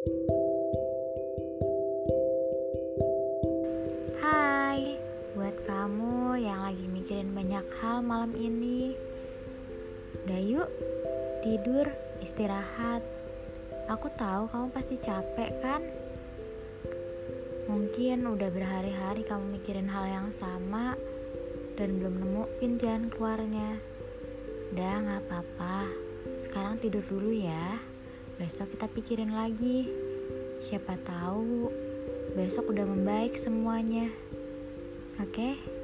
Hai, buat kamu yang lagi mikirin banyak hal malam ini Udah yuk, tidur, istirahat. Aku tahu kamu pasti capek kan? Mungkin udah berhari-hari kamu mikirin hal yang sama Dan belum nemuin jalan keluarnya. Udah gak apa-apa. Sekarang tidur dulu ya Besok kita pikirin lagi Siapa tahu besok udah membaik semuanya. Oke? Okay?